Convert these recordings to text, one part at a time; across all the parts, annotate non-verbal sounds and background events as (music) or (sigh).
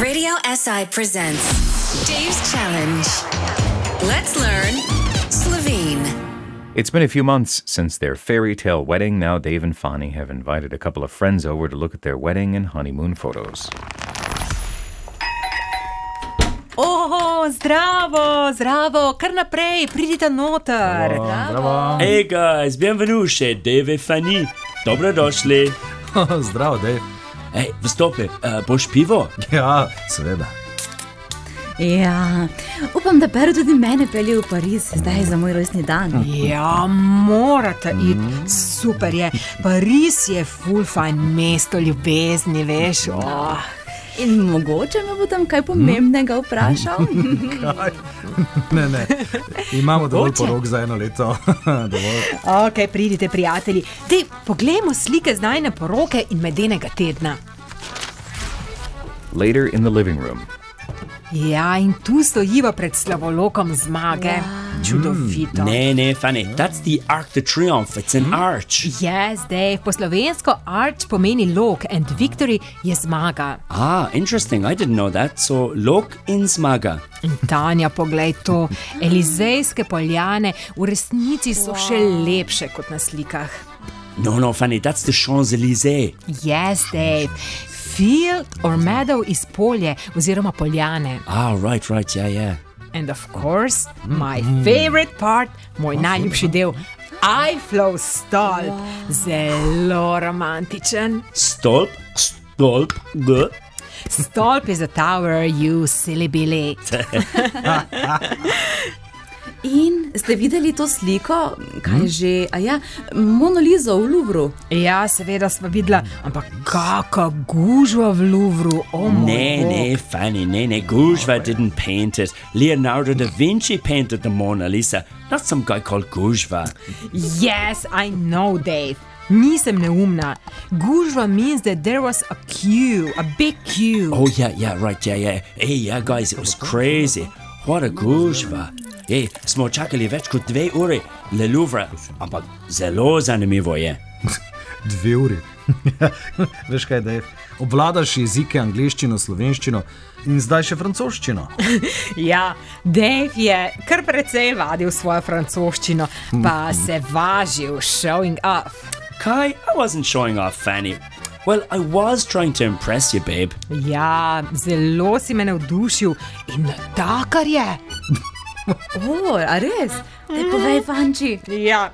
Radio SI presents Dave's Challenge. Let's learn Slovene. It's been a few months since their fairy tale wedding. Now, Dave and Fani have invited a couple of friends over to look at their wedding and honeymoon photos. Oho, zdravo, zdravo, kar naprej, pridite noter. Zdravo. Hey guys, bienvenue, Dave e Fanny. Dobrodošli. (laughs) Zdravo, Dave. Hej, vstopi, uh, boš pivo? Ja, seveda. Ja, upam, da Pero tudi mene pelje v Pariz, zdaj za moj rojstni dan. Ja, morate iti, super je. Pariz je full fajn mesto ljubezni, veš. Oh. In mogoče me bo tam kaj pomembnega vprašal. Kaj? Ne, ne. Imamo dovolj Mogoče. porok za eno leto. (laughs) dovolj. Ok, pridite, prijatelji. Dej, poglejmo slike z najne poroke in medenega tedna. Later in the living room, Ja, in tu stojiva pred slavolokom zmage. Čudovito. Ne, ne, Fanny, that's the Arc de Triomphe. It's an arch. Je zdaj po slovensko arch pomeni lok in victory je zmaga. Ah, interesting. I didn't know that. So, lok in zmaga. In Tanja, poglej to. (laughs) Elizejske poljane v resnici so še lepše kot na slikah. No, no, Fanny, that's the Champs-Élysées. Yes, Dave. Field or meadow iz polje oziroma poljane. Ah, right, right, yeah, yeah. And of course, my favorite part, moj najljubši del, iFlow stol. Zelo romantičen. Stolp, stolp, g. Stolp is a tower, you silly Billy. (laughs) In ste videli to sliko, kaj že, a ja, Monolizo v Louvru. Ja, seveda smo videla, ampak kakšna gužva v Louvru, o moj Ne, bog. ne, Fanny, ne, ne. Gujva didn't paint it. Leonardo da Vinci painted the Mona Lisa, not some guy called Gujva. Yes, I know, Dave. Nisem neumna. Gužva means that there was a queue, a big queue. Oh, yeah, yeah, right, yeah, yeah. Hey, yeah, guys, it was crazy. What a gužva. Hey, smo čakali več kot dve uri, Le Louvre, ampak zelo zanimivo je. (laughs) Dve uri. (laughs) Veš kaj, Dave? Obvladaš jezike, angliščino, slovenščino in zdaj še francoščino. (laughs) Ja, Dave je kar precej vadil svojo francoščino, pa se važil, showing off. Kai, I wasn't showing off, Fanny. Well, I was trying to impress you, babe. Ja, zelo si me navdušil in takar je. (laughs) O, a res? Te povej, Vanči. Ja,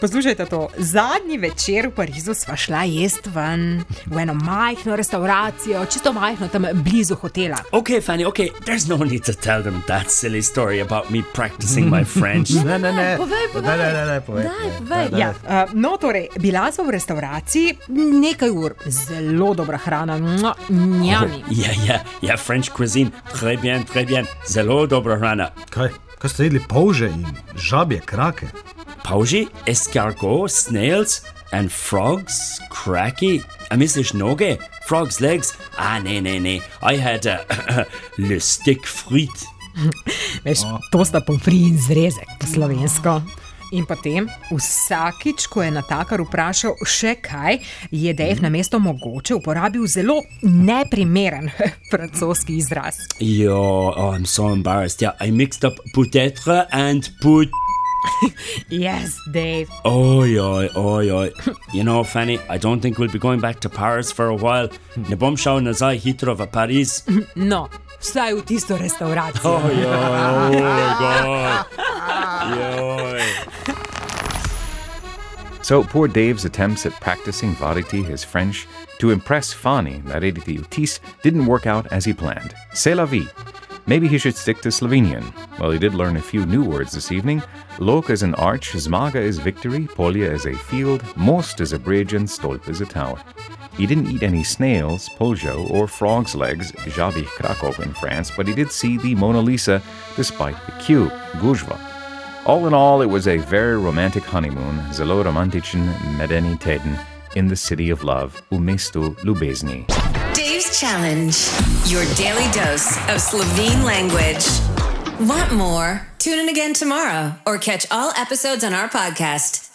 poslušajte to. Zadnji večer v Parizu sva šla jesti ven v eno majhno restauracijo, čisto majhno tam blizu hotela. Okay, Fanny, okay, there's no need to tell them that silly story about me practicing my French. Ne, ne, ne. (laughs) Povej, povej. Ne, ne, ne, ne, povej. Daj, povej. Ja, uh, no, torej, bila smo v restauraciji nekaj ur, zelo dobra hrana, njami. Ja, ja, ja, French cuisine, très bien, très bien, zelo dobra hrana. Kaj? Kaj ste jedli polže in žabje krake? Pauži, escargot, snails, and frogs, cracky. A misliš noge? Frogs' legs? Ah, ne, ne, ne. I had a (coughs) le stick frit. Veš, to sta pomfri in zrezek po slovensko. In potem, vsakič, ko je natakar vprašal še kaj, je Dave na mesto mogoče uporabil zelo neprimeren (laughs) francoski izraz. Yo, oh, I'm so embarrassed. Yeah, I mixed up peut-être and put. (laughs) Yes, Dave. Oi, oi, oi, oi. You know, Fanny, I don't think we'll be going back to Paris for a while. (laughs) Ne bom šel nazaj hitro v Pariz. (laughs) No, vsaj v tisto restauracijo. Oj, oj, oj, God. Joj. So poor Dave's attempts at practicing Varity, his French, to impress Fani, that Edith Utis, didn't work out as he planned. C'est la vie. Maybe he should stick to Slovenian. Well, he did learn a few new words this evening. Lok is an arch, Zmaga is victory, Polja is a field, Most is a bridge, and Stolp is a tower. He didn't eat any snails, poljo, or frog's legs, Jabich Krakow in France, but he did see the Mona Lisa despite the queue, Gujva. All in all, it was a very romantic honeymoon, zelo romantičen medeni teden, in the city of love, u mestu Lubezni. Dave's Challenge, your daily dose of Slovene language. Want more? Tune in again tomorrow or catch all episodes on our podcast.